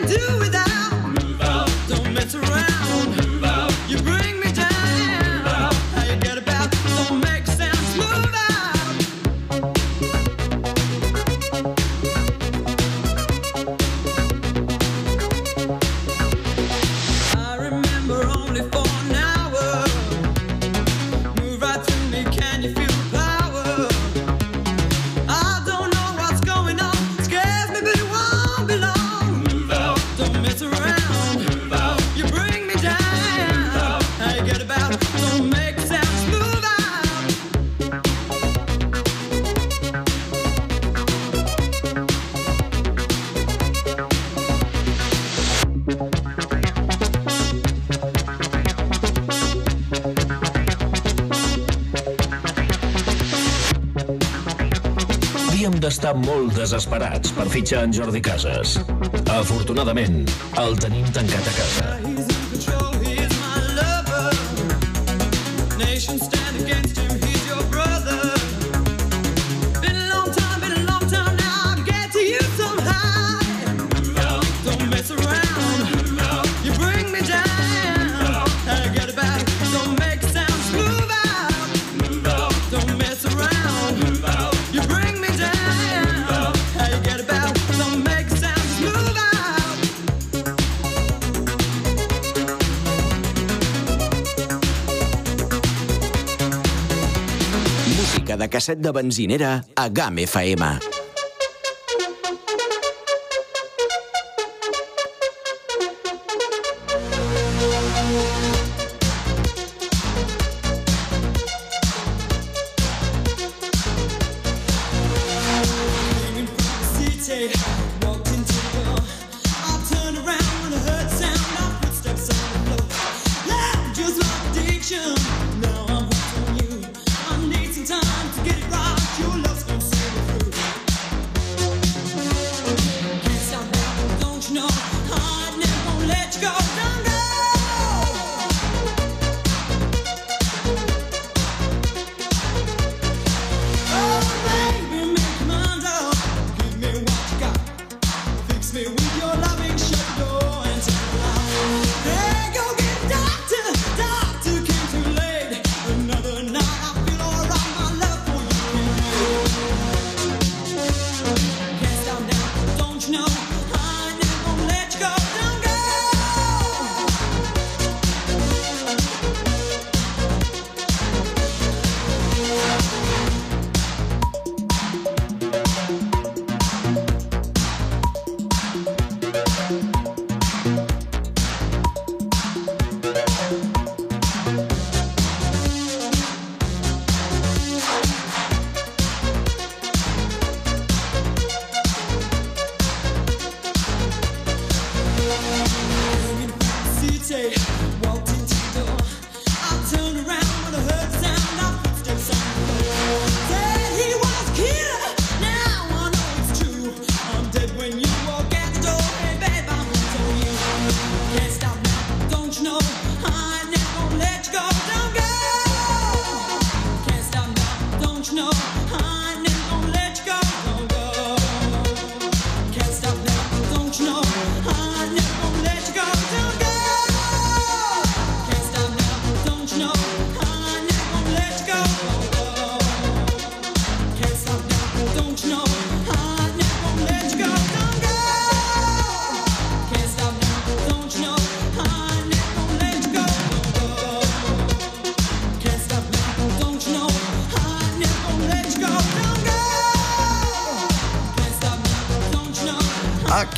d'estar molt desesperats per fitxar en Jordi Casas. Afortunadament, el tenim tancat a casa. Casset de benzinera a GAM FM.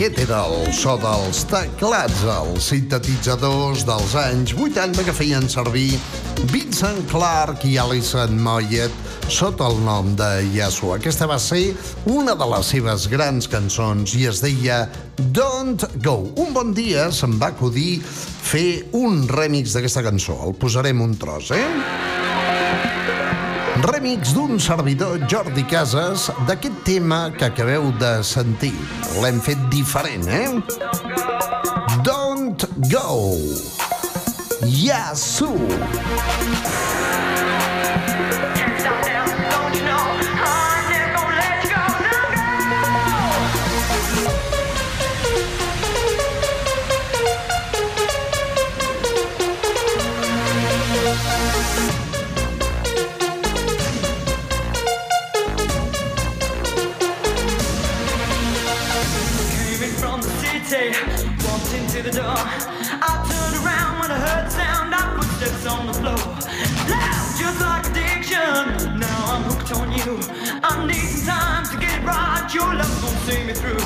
Aquest era el so dels teclats, els sintetitzadors dels anys 80 que feien servir Vincent Clark i Alison Moyet sota el nom de Yasu. Aquesta va ser una de les seves grans cançons i es deia Don't Go. Un bon dia se'm va acudir fer un remix d'aquesta cançó. El posarem un tros, eh? Remix d'un servidor Jordi Casas d'aquest tema que acabeu de sentir. L'hem fet diferent, eh? Don't go. Yasu. your love gonna see me through.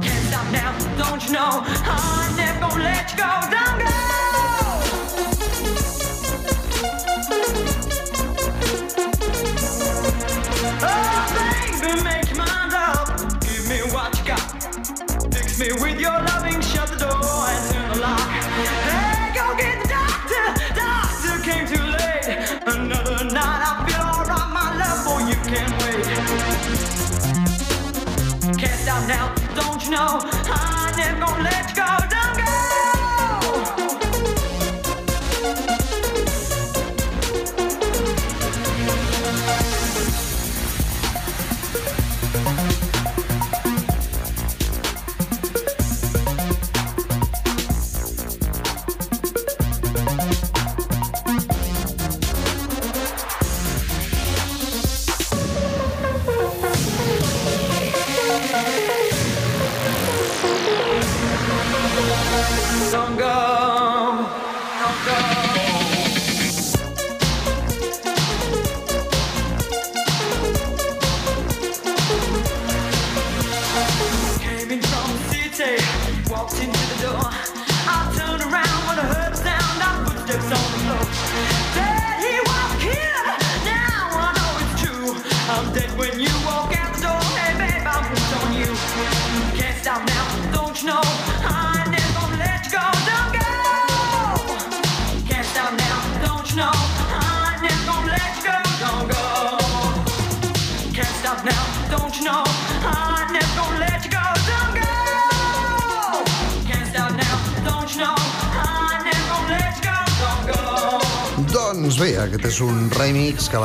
Can't stop now, don't you know? I never gonna let you go. nhau. Hai anh em còn lên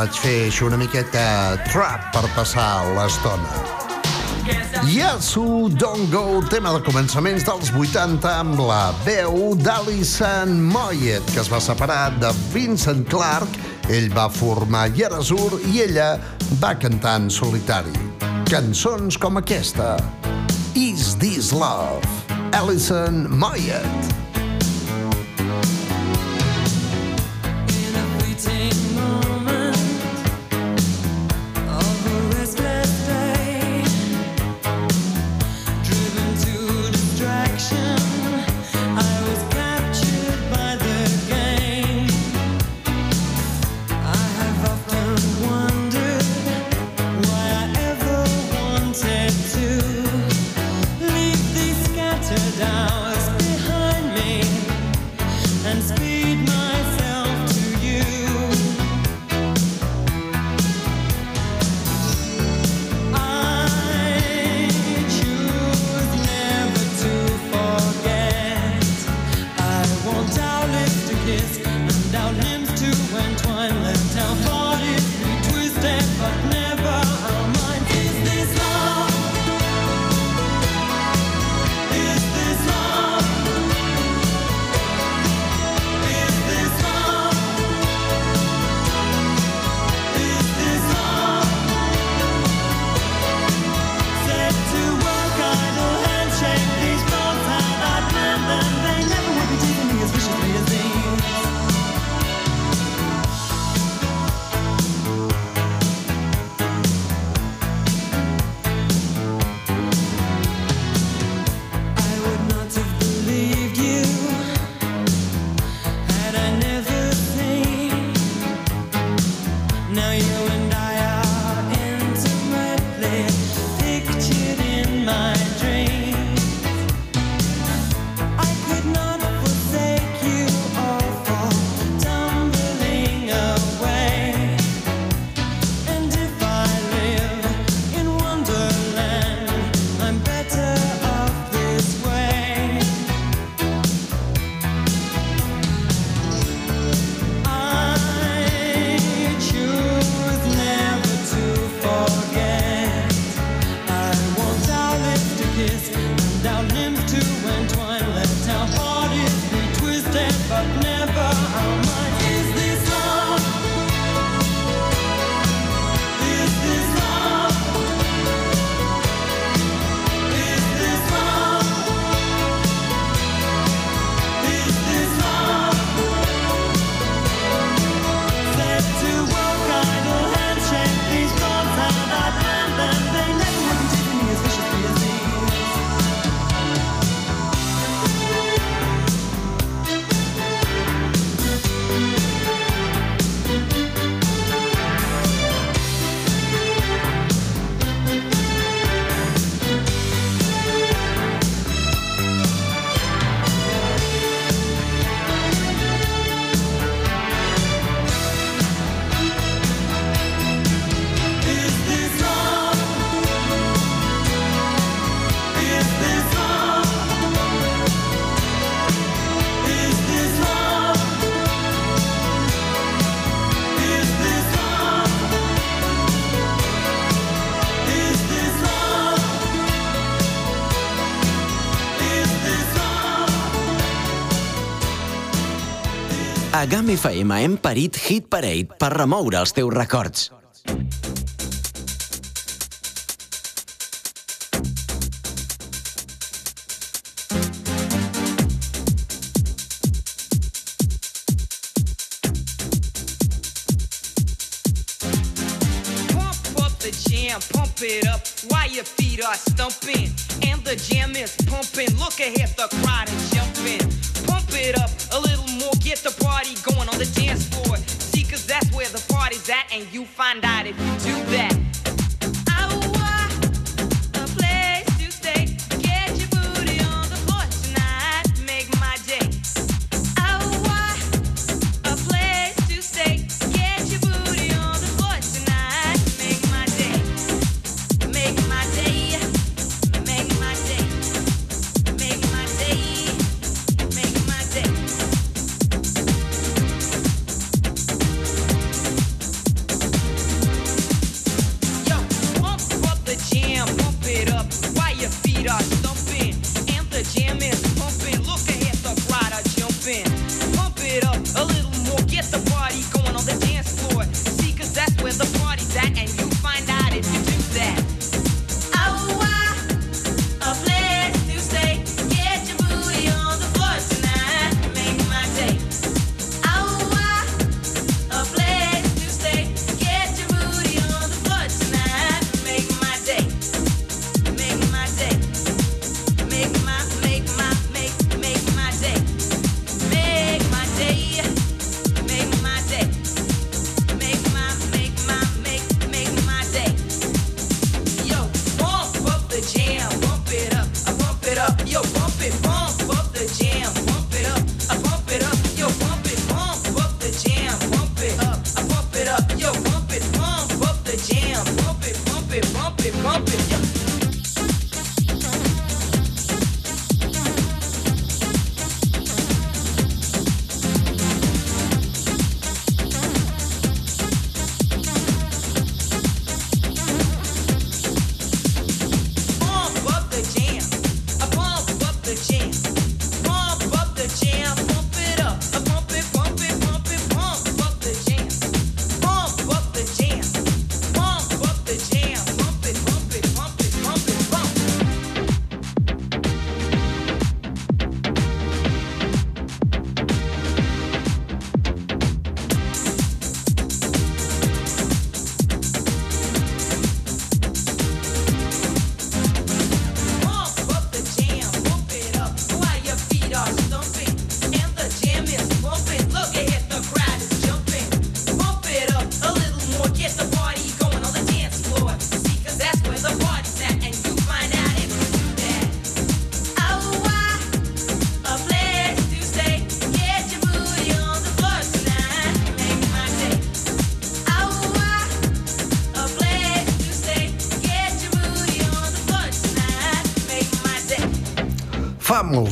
vaig fer així una miqueta trap per passar l'estona. Yasu Don't Go, tema de començaments dels 80 amb la veu d'Alison Moyet, que es va separar de Vincent Clark, ell va formar Yerasur i ella va cantar en solitari. Cançons com aquesta, Is This Love, Alison Moyet. A GAM FM hem parit Hit Parade per remoure els teus records. Pump it up while your feet are stumping. And the jam is pumping. Look ahead, the crowd is jumping. Pump it up a little the dance floor. See, cause that's where the party's at, and you find out if you do that.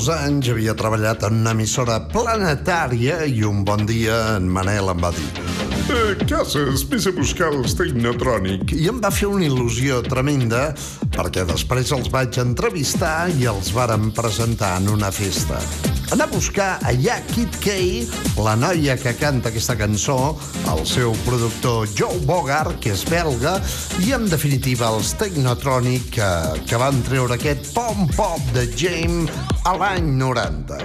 Molts anys havia treballat en una emissora planetària i un bon dia en Manel em va dir eh, Casas, vés a buscar el Technotronic. I em va fer una il·lusió tremenda perquè després els vaig entrevistar i els vàrem presentar en una festa. Anar a buscar allà Kid Kay, la noia que canta aquesta cançó, el seu productor Joe Bogart, que és belga, i en definitiva els Technotronic que, que van treure aquest pom-pop de James a l'any 90.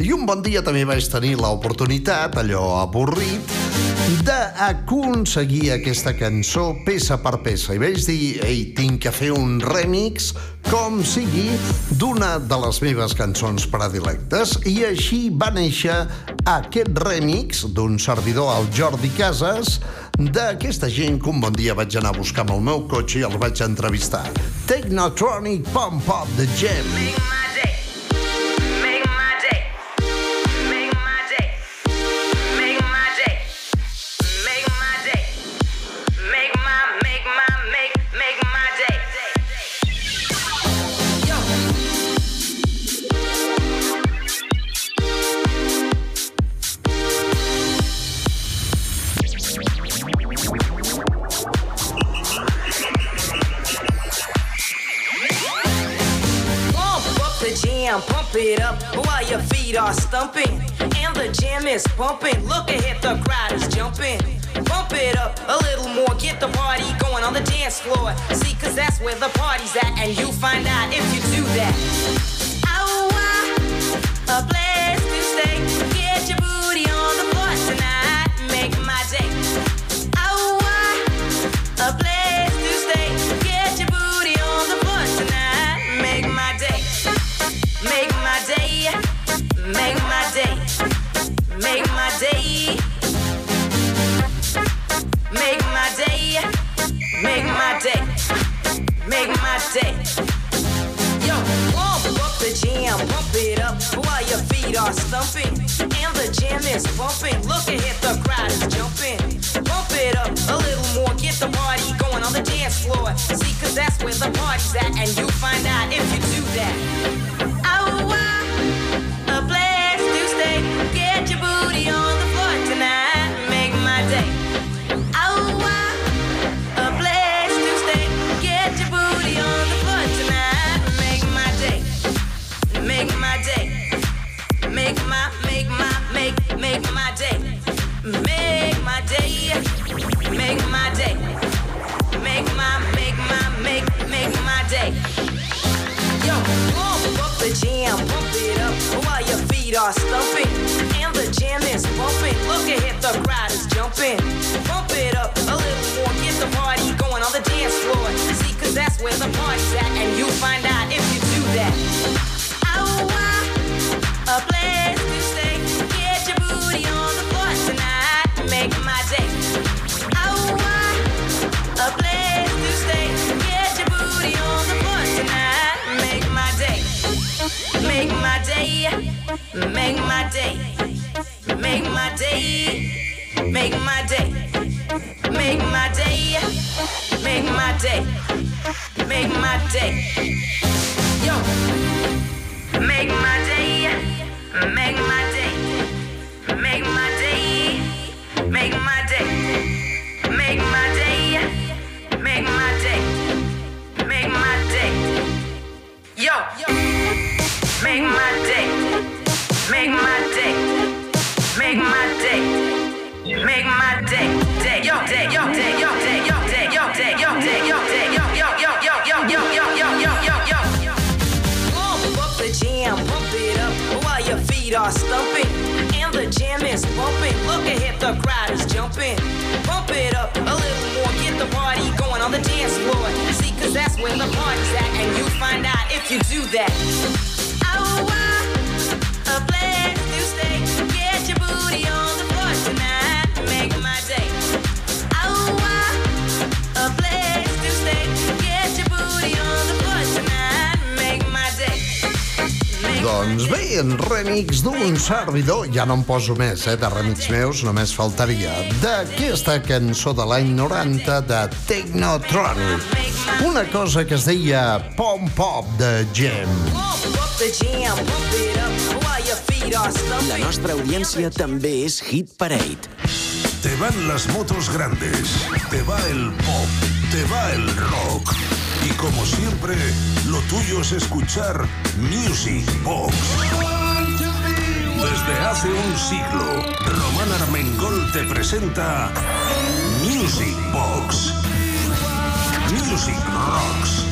I un bon dia també vaig tenir l'oportunitat, allò avorrit, d'aconseguir aquesta cançó peça per peça. I vaig dir, ei, tinc que fer un remix com sigui d'una de les meves cançons predilectes i així va néixer aquest remix d'un servidor, el Jordi Casas, d'aquesta gent que un bon dia vaig anar a buscar amb el meu cotxe i els vaig entrevistar. Technotronic Pom Pop de Gem. Make feet are stumping. And the jam is pumping. Look ahead, the crowd is jumping. Pump it up a little more, get the party going on the dance floor. See, cause that's where the party's at, and you find out if you do that. Oh, wow, a place to stay. Get your booty on the floor tonight. Make my day. Oh, wow, a place Make my day. Make my day. Make my day. Make my day. Yo, pump up the jam, pump it up while your feet are stumping. And the jam is pumping. Look exausta. Make my day. Make my day. Make my day. Make my day. Yo. Make my day. Make my day. Make my day. Make my day. Make my day. Make my day. Make my day. Yo. Make jumping. Pump it up a little more, get the party going on the dance floor. See, cause that's where the party's at, and you find out if you do that. Doncs bé, en remix d'un servidor, ja no em poso més, eh, de remix meus, només faltaria, d'aquesta cançó de l'any 90 de Technotronic. Una cosa que es deia Pom Pop de jam, La nostra audiència també és Hit Parade. Te van las motos grandes, te va el pop, te va el rock. Y como siempre, lo tuyo es escuchar Music Box. Desde hace un siglo, Román Armengol te presenta Music Box. Music Rocks.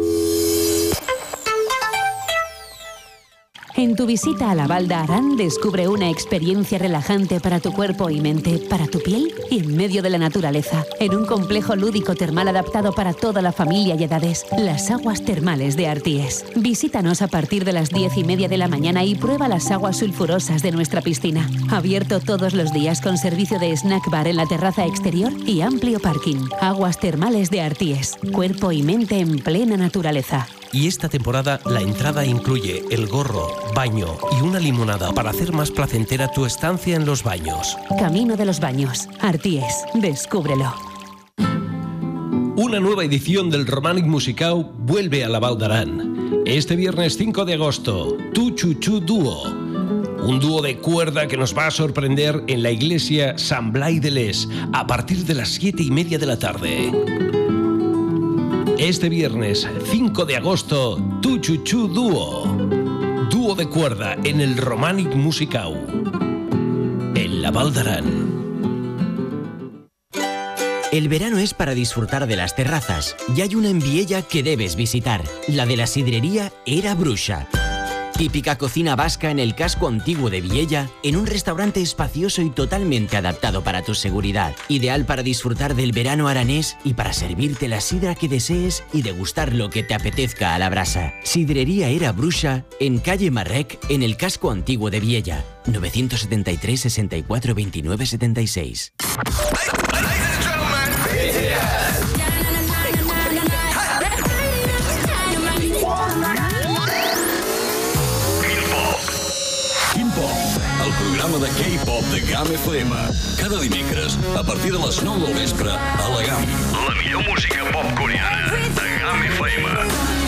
En tu visita a la Val d'Aran descubre una experiencia relajante para tu cuerpo y mente, para tu piel y en medio de la naturaleza, en un complejo lúdico termal adaptado para toda la familia y edades, las aguas termales de Arties. Visítanos a partir de las diez y media de la mañana y prueba las aguas sulfurosas de nuestra piscina. Abierto todos los días con servicio de snack bar en la terraza exterior y amplio parking. Aguas termales de Arties, cuerpo y mente en plena naturaleza. Y esta temporada la entrada incluye el gorro, baño y una limonada para hacer más placentera tu estancia en los baños. Camino de los Baños. Arties, descúbrelo. Una nueva edición del Romanic Musicau vuelve a la Val d'Aran. Este viernes 5 de agosto, Tu Chuchu Dúo. Un dúo de cuerda que nos va a sorprender en la iglesia San Blai de Les a partir de las 7 y media de la tarde. Este viernes 5 de agosto, Tu Chuchu Dúo. Dúo de cuerda en el Romanic Musicau. En la Val d'Aran. El verano es para disfrutar de las terrazas y hay una en Viella que debes visitar, la de la sidrería Era Bruxa. Típica cocina vasca en el casco antiguo de Viella, en un restaurante espacioso y totalmente adaptado para tu seguridad. Ideal para disfrutar del verano aranés y para servirte la sidra que desees y degustar lo que te apetezca a la brasa. Sidrería Era Bruxa, en calle Marrec, en el casco antiguo de Viella. 973 64 29 76. GAM FM. Cada dimecres, a partir de les 9 del vespre, a la GAM. La millor música pop coreana de GAM FM.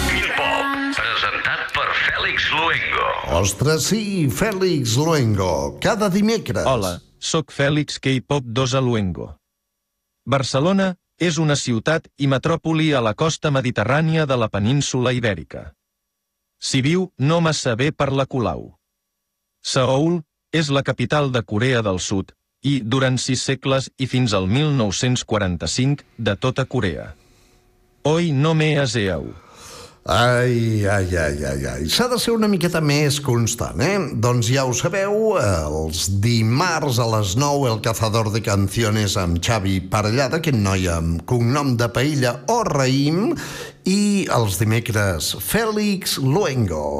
Quin Pop, presentat per Fèlix Luengo. Ostres, sí, Fèlix Luengo, cada dimecres. Hola, sóc Fèlix K-Pop 2 a Luengo. Barcelona és una ciutat i metròpoli a la costa mediterrània de la península Ibèrica. S'hi viu no massa bé per la Colau. Seoul és la capital de Corea del Sud i, durant sis segles i fins al 1945, de tota Corea. Hoy no me aseu. Ai, ai, ai, ai, ai. S'ha de ser una miqueta més constant, eh? Doncs ja ho sabeu, els dimarts a les 9 el cazador de canciones amb Xavi Parellada, aquest noi amb cognom de Paella o Raïm, i els dimecres Fèlix Luengo.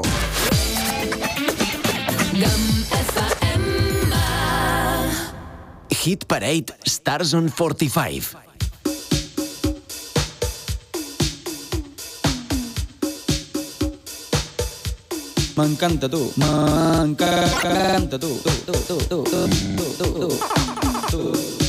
Hit Parade Stars on 45. M'encanta tu, m'encanta tu, tu, tu, tu, tu, tu, tu, tu, tu. Oh,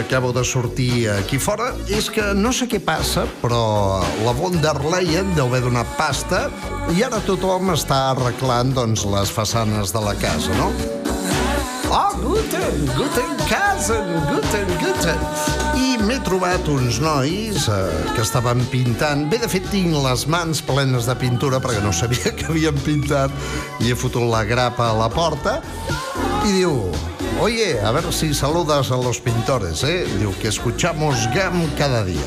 acabo de sortir aquí fora és que no sé què passa, però la von der Leyen deu haver donat pasta i ara tothom està arreglant doncs, les façanes de la casa, no? Oh, guten, guten Kasen, guten, guten. I m'he trobat uns nois eh, que estaven pintant. Bé, de fet, tinc les mans plenes de pintura perquè no sabia que havien pintat i he fotut la grapa a la porta i diu, oye, a ver si saludas a los pintores, eh? Diu que escuchamos GAM cada dia.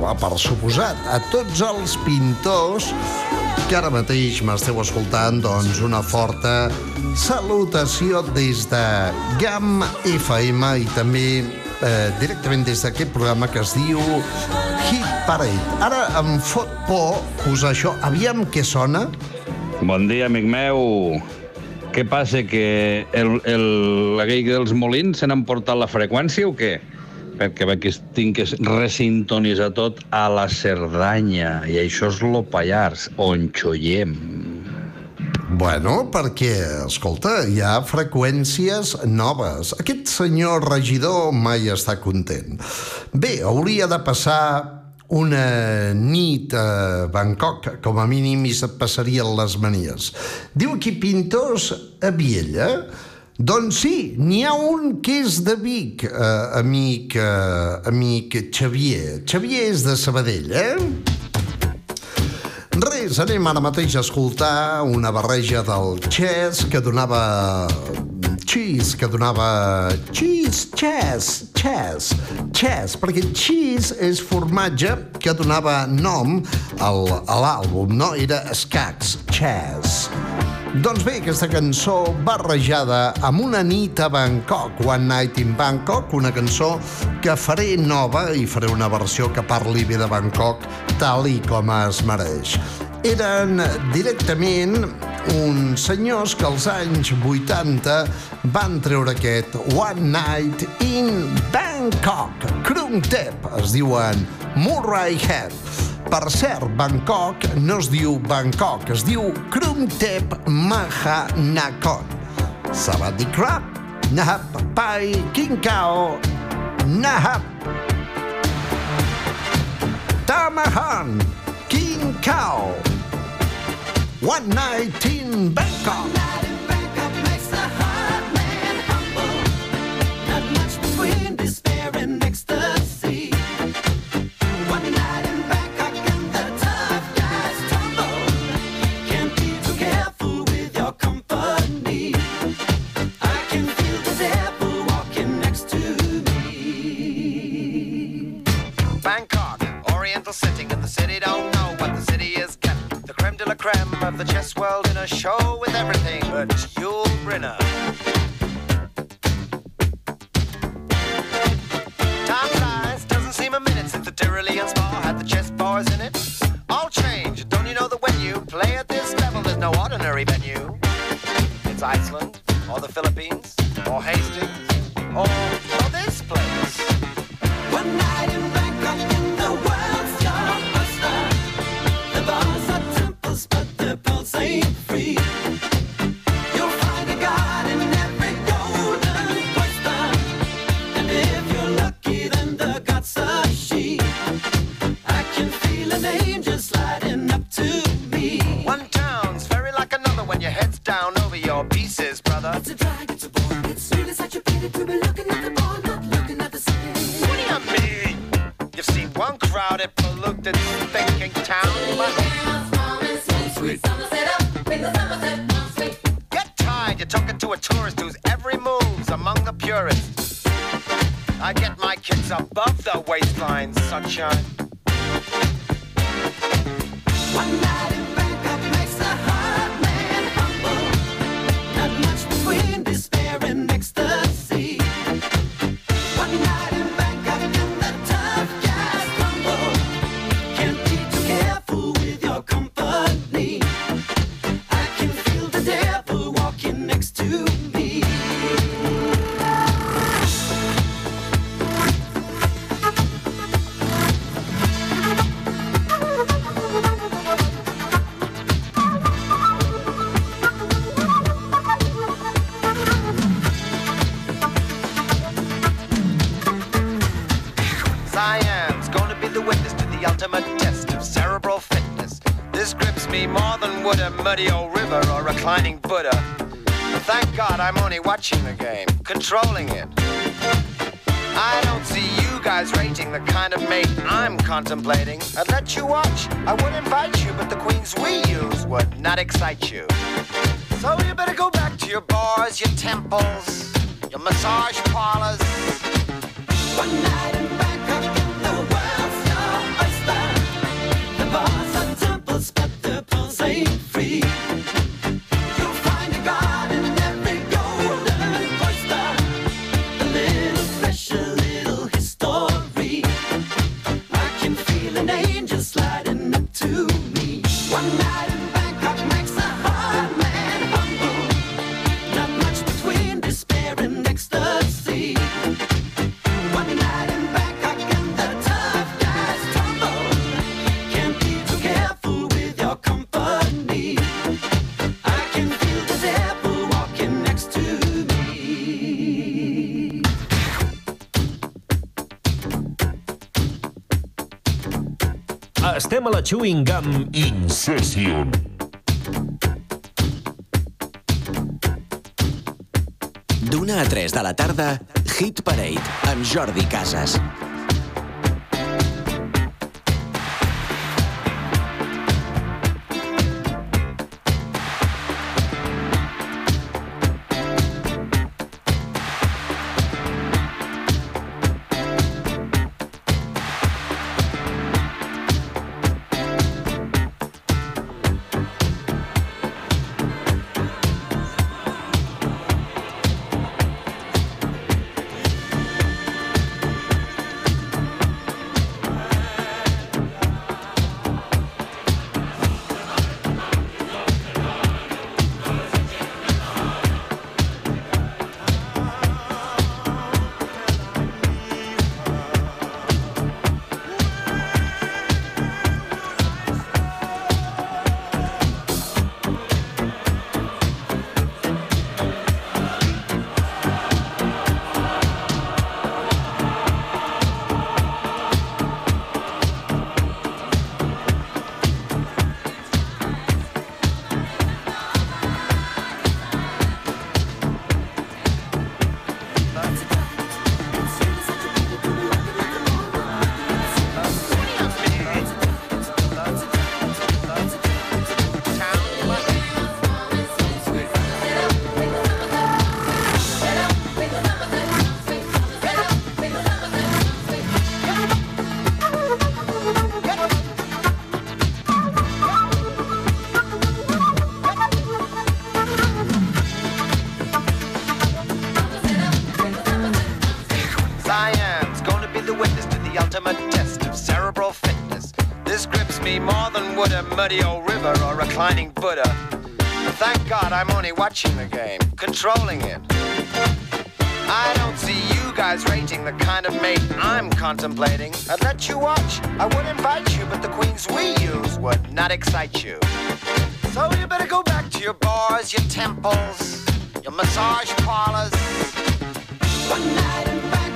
"Home, per suposat, a tots els pintors que ara mateix m'esteu escoltant, doncs una forta salutació des de GAM FM i també eh, directament des d'aquest programa que es diu Hit Parade. Ara em fot por posar això. Aviam què sona. Bon dia, amic meu. Què passa, que el, el, aquell dels molins se n'han portat la freqüència o què? Perquè veig que tinc que resintonitzar tot a la Cerdanya, i això és lo Pallars, on xollem. Bueno, perquè, escolta, hi ha freqüències noves. Aquest senyor regidor mai està content. Bé, hauria de passar una nit a Bangkok, com a mínim, i se't passarien les manies. Diu aquí pintors a Viella. Doncs sí, n'hi ha un que és de Vic, eh, amic, eh, amic Xavier. Xavier és de Sabadell, eh? Res, anem ara mateix a escoltar una barreja del chess que donava cheese, que donava cheese, chess, chess, chess, perquè cheese és formatge que donava nom al, a l'àlbum, no? Era escacs, chess. Doncs bé, aquesta cançó barrejada amb una nit a Bangkok, One Night in Bangkok, una cançó que faré nova i faré una versió que parli bé de Bangkok tal i com es mereix. Eren directament uns senyors que als anys 80 van treure aquest One Night in Bangkok. Krung Tep, es diuen Murray Head. Per cert, Bangkok no es diu Bangkok, es diu Krung Tep Mahanakon. Sabadi Krap, Nahap Pai King Kao, Nahap Tamahan King Kao. One night in. Bangkok, contemplating. I'd let you watch, I would invite you, but the queens we use would not excite you. So you better go back to your bars, your temples, A la Chewing Gum Incession. D'una a 3 de la tarda, Hit Parade, amb Jordi Casas. Me more than would a muddy old river or reclining Buddha. Thank God I'm only watching the game, controlling it. I don't see you guys rating the kind of mate I'm contemplating. I'd let you watch, I would invite you, but the queens we use would not excite you. So you better go back to your bars, your temples, your massage parlors. One night in Bangkok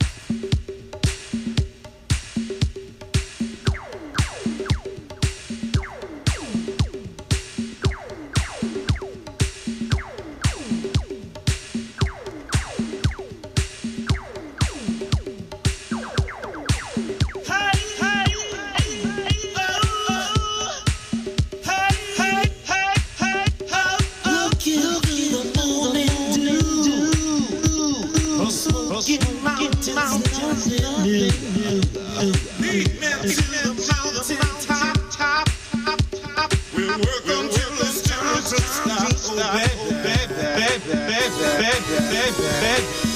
Bed.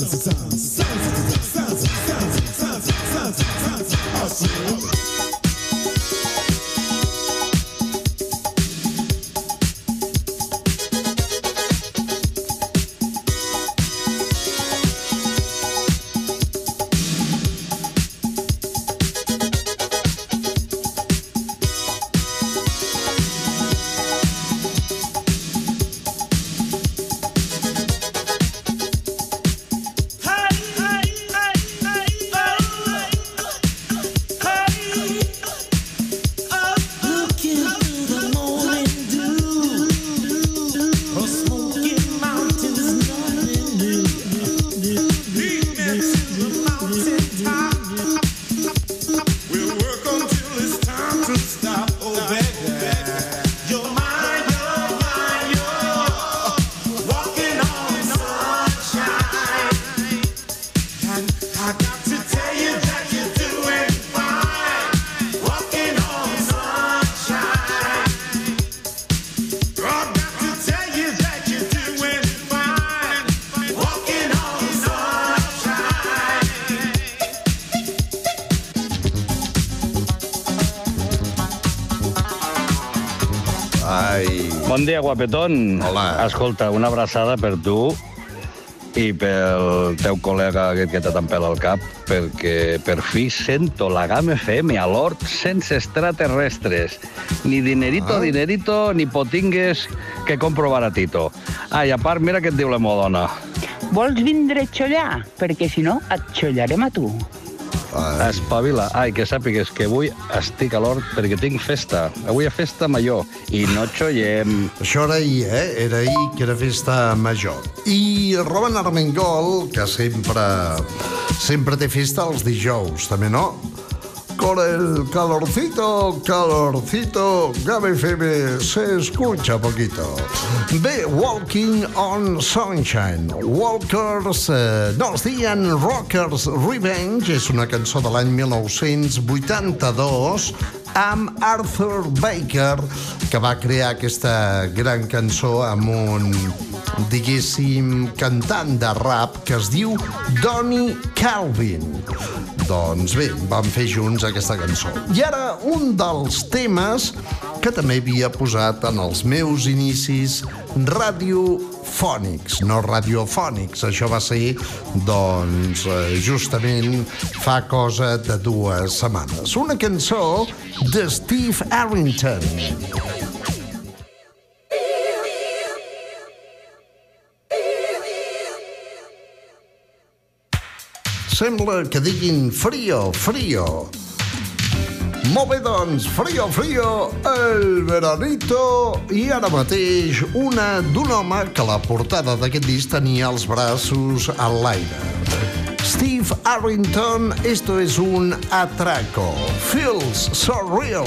It's to. Dia, guapetón. Hola. Escolta, una abraçada per tu i pel teu col·lega aquest que te t'empela el cap, perquè per fi sento la GAM FM a l'hort sense extraterrestres. Ni dinerito, Ah. dinerito, ni potingues que compro baratito. Ah, i a part, mira què et diu la meva dona. Vols vindre a xollar? Perquè si no, et xollarem a tu. Espavila. Ai, que sàpigues que avui estic a l'hort perquè tinc festa. Avui ha festa major i no xollem. Això era ahir, eh? Era ahir que era festa major. I Roman Armengol, que sempre, sempre té festa els dijous, també, no? Con el calorcito, calorcito, Gabe FM se escucha poquito. Bé, Walking on Sunshine. Walkers, eh, no, deien Rockers Revenge, és una cançó de l'any 1982 amb Arthur Baker, que va crear aquesta gran cançó amb un, diguéssim, cantant de rap que es diu Donny Calvin. Doncs bé, vam fer junts aquesta cançó. I ara un dels temes que també havia posat en els meus inicis radiofònics, no radiofònics. Això va ser, doncs, eh, justament fa cosa de dues setmanes. Una cançó de Steve Arrington. Sembla que diguin frío, frío. Molt bé, doncs, frío, frío, el veranito, i ara mateix una d'un home que la portada d'aquest disc tenia els braços a l'aire. Steve Arrington, esto es un atraco. Feels so real.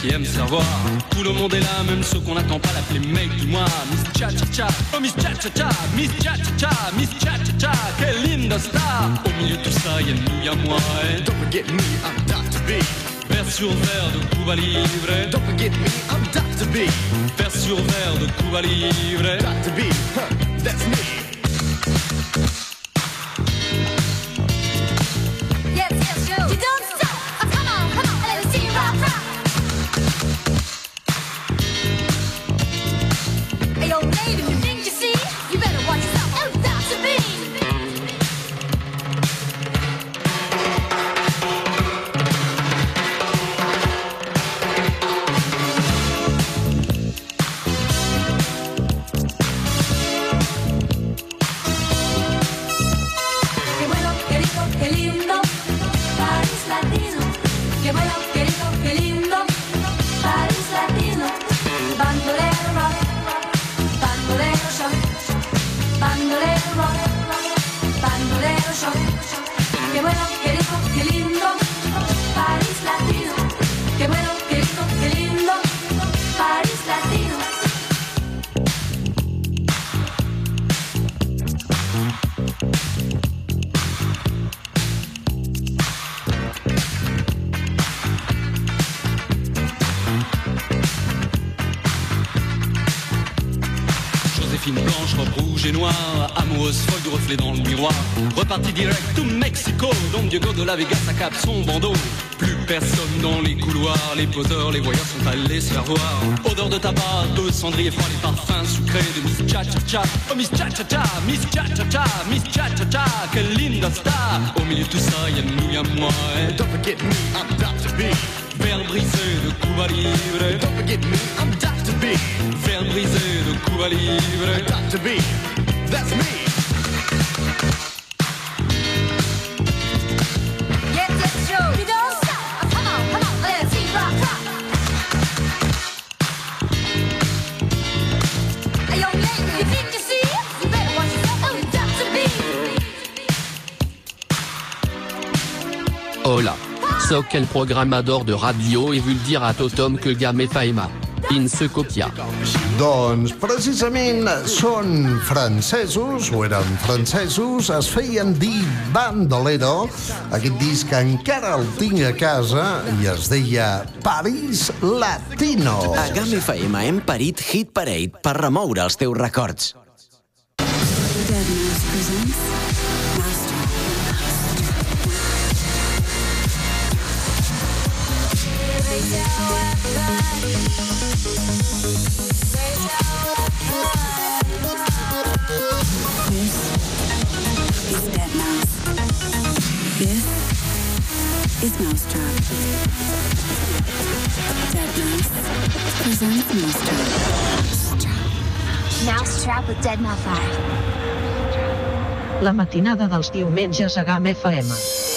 Qui aiment savoir. Tout le monde est là, même ceux qu'on n'attend pas l'appeler mec du mois. Miss Cha Cha Cha, oh Miss Cha Cha Cha, Miss Cha Cha Cha, Miss Cha Cha Cha, quelle linda star. Au milieu de tout ça, y'a nous, y'a moi. Et don't forget me, I'm Dr. B. Vers sur verre de Cuba Libre. Don't forget me, I'm Dr. B. Vers sur verre de Cuba Libre. Dr. B, huh, that's me. Direct to Mexico, Don Diego de la Vegas à cap son bandeau. Plus personne dans les couloirs, les poseurs, les voyeurs sont allés se faire voir. Odeur de tabac, de cendrier froid, les parfums sucrés de Miss Cha Cha Cha. Oh Miss Cha Cha Cha, Miss Cha Cha Cha, Miss Cha Cha Cha, quelle linda star. Au milieu de tout ça, y'a nous, y'a moi. Et don't forget me, I'm Dr. B. Verre brisé de Cuba Libre. Don't forget me, I'm Dr. B. Verre brisé de Cuba Libre. Dr. B, that's me. Sóc el programador de radio i vull dir a tothom que Game Faima. In se copia. Doncs precisament són francesos, o eren francesos, es feien dir Bandolero. Aquest disc encara el tinc a casa i es deia Paris Latino. A GAM FM hem parit Hit Parade per remoure els teus records. This is Mousetrap. Dead Mouse presents Mousetrap. Mousetrap with Dead Mouth Eye. La matinada dels diumenges a GAM FM.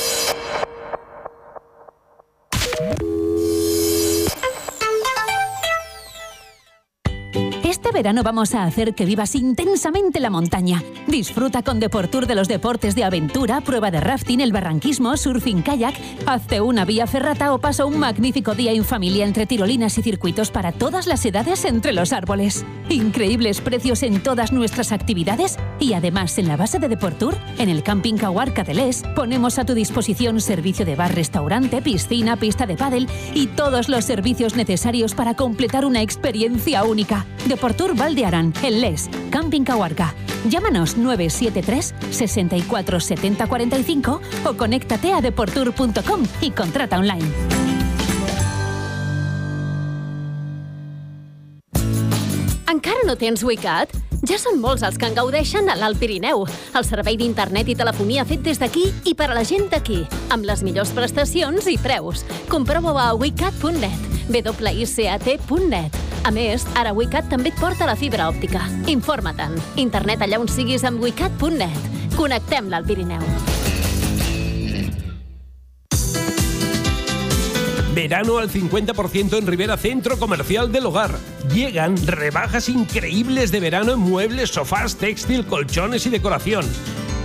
Verano vamos a hacer que vivas intensamente la montaña. Disfruta con Deportur de los deportes de aventura, prueba de rafting, el barranquismo, surfing kayak, hazte una vía ferrata o pasa un magnífico día en familia entre tirolinas y circuitos para todas las edades entre los árboles. Increíbles precios en todas nuestras actividades y además en la base de Deportur, en el Camping Cahuarca de Les, ponemos a tu disposición servicio de bar, restaurante, piscina, pista de pádel y todos los servicios necesarios para completar una experiencia única. Deportur Valdearán, en Les, Camping Cahuarca. Llámanos 973 64 70 45 o conéctate a deportur.com y contrata online. Encara no tens WeCat? Ja són molts els que en gaudeixen a l'Alt Pirineu. El servei d'internet i telefonia fet des d'aquí i per a la gent d'aquí, amb les millors prestacions i preus. Comprova-ho a wecat.net. A més, ara WeCat també et porta la fibra òptica. Informa-te'n. Internet allà on siguis amb wecat.net. Connectem l'Alt Pirineu. Verano al 50% en Rivera Centro Comercial del Hogar. Llegan rebajas increíbles de verano en muebles, sofás, textil, colchones y decoración.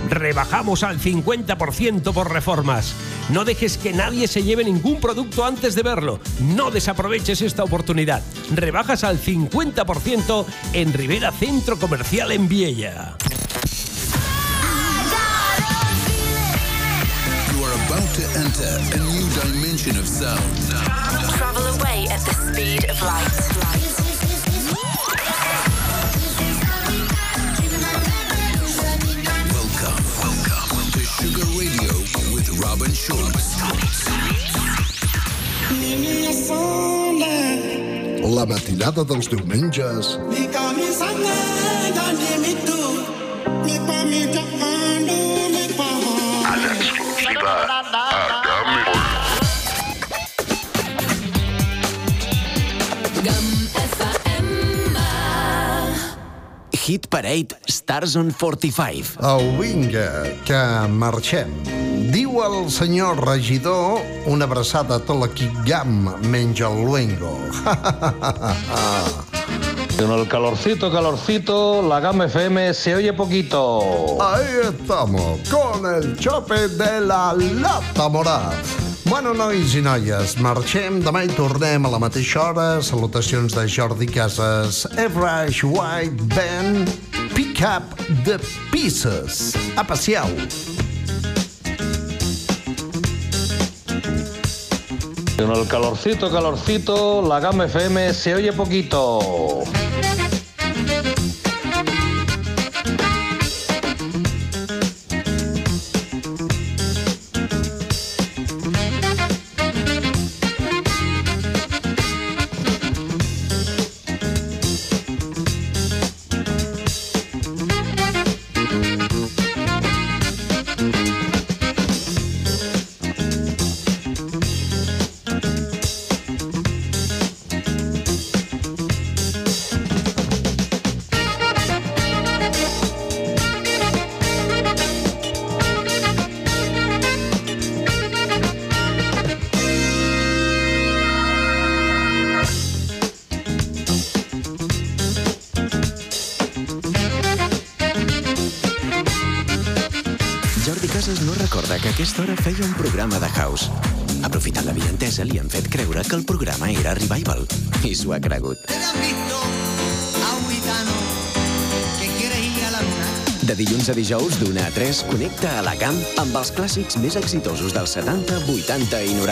Rebajamos al 50% por reformas. No dejes que nadie se lleve ningún producto antes de verlo. No desaproveches esta oportunidad. Rebajas al 50% en Rivera Centro Comercial en Viella. You are about to enter a new dimension of sound. Travel away at the speed of light. Robin Schulz. La matinada dels diumenges. En exclusiva Hit Parade Stars on 45. Au, vinga, que marxem. Diu el senyor regidor una abraçada a tot l'equip GAM menys el Luengo. Con el calorcito, calorcito, la Gama FM se oye poquito. Ahí estamos, con el chope de la lata morada. Bueno, nois i noies, marxem, demà hi tornem a la mateixa hora. Salutacions de Jordi Casas, Everage White Band, Pick Up the Pieces. Apa, siau. Con el calorcito, calorcito, la Gama FM se oye poquito. El programa era Revival. I s'ho ha cregut. De dilluns a dijous, d'una a 3, connecta a la camp amb els clàssics més exitosos dels 70, 80 i 90.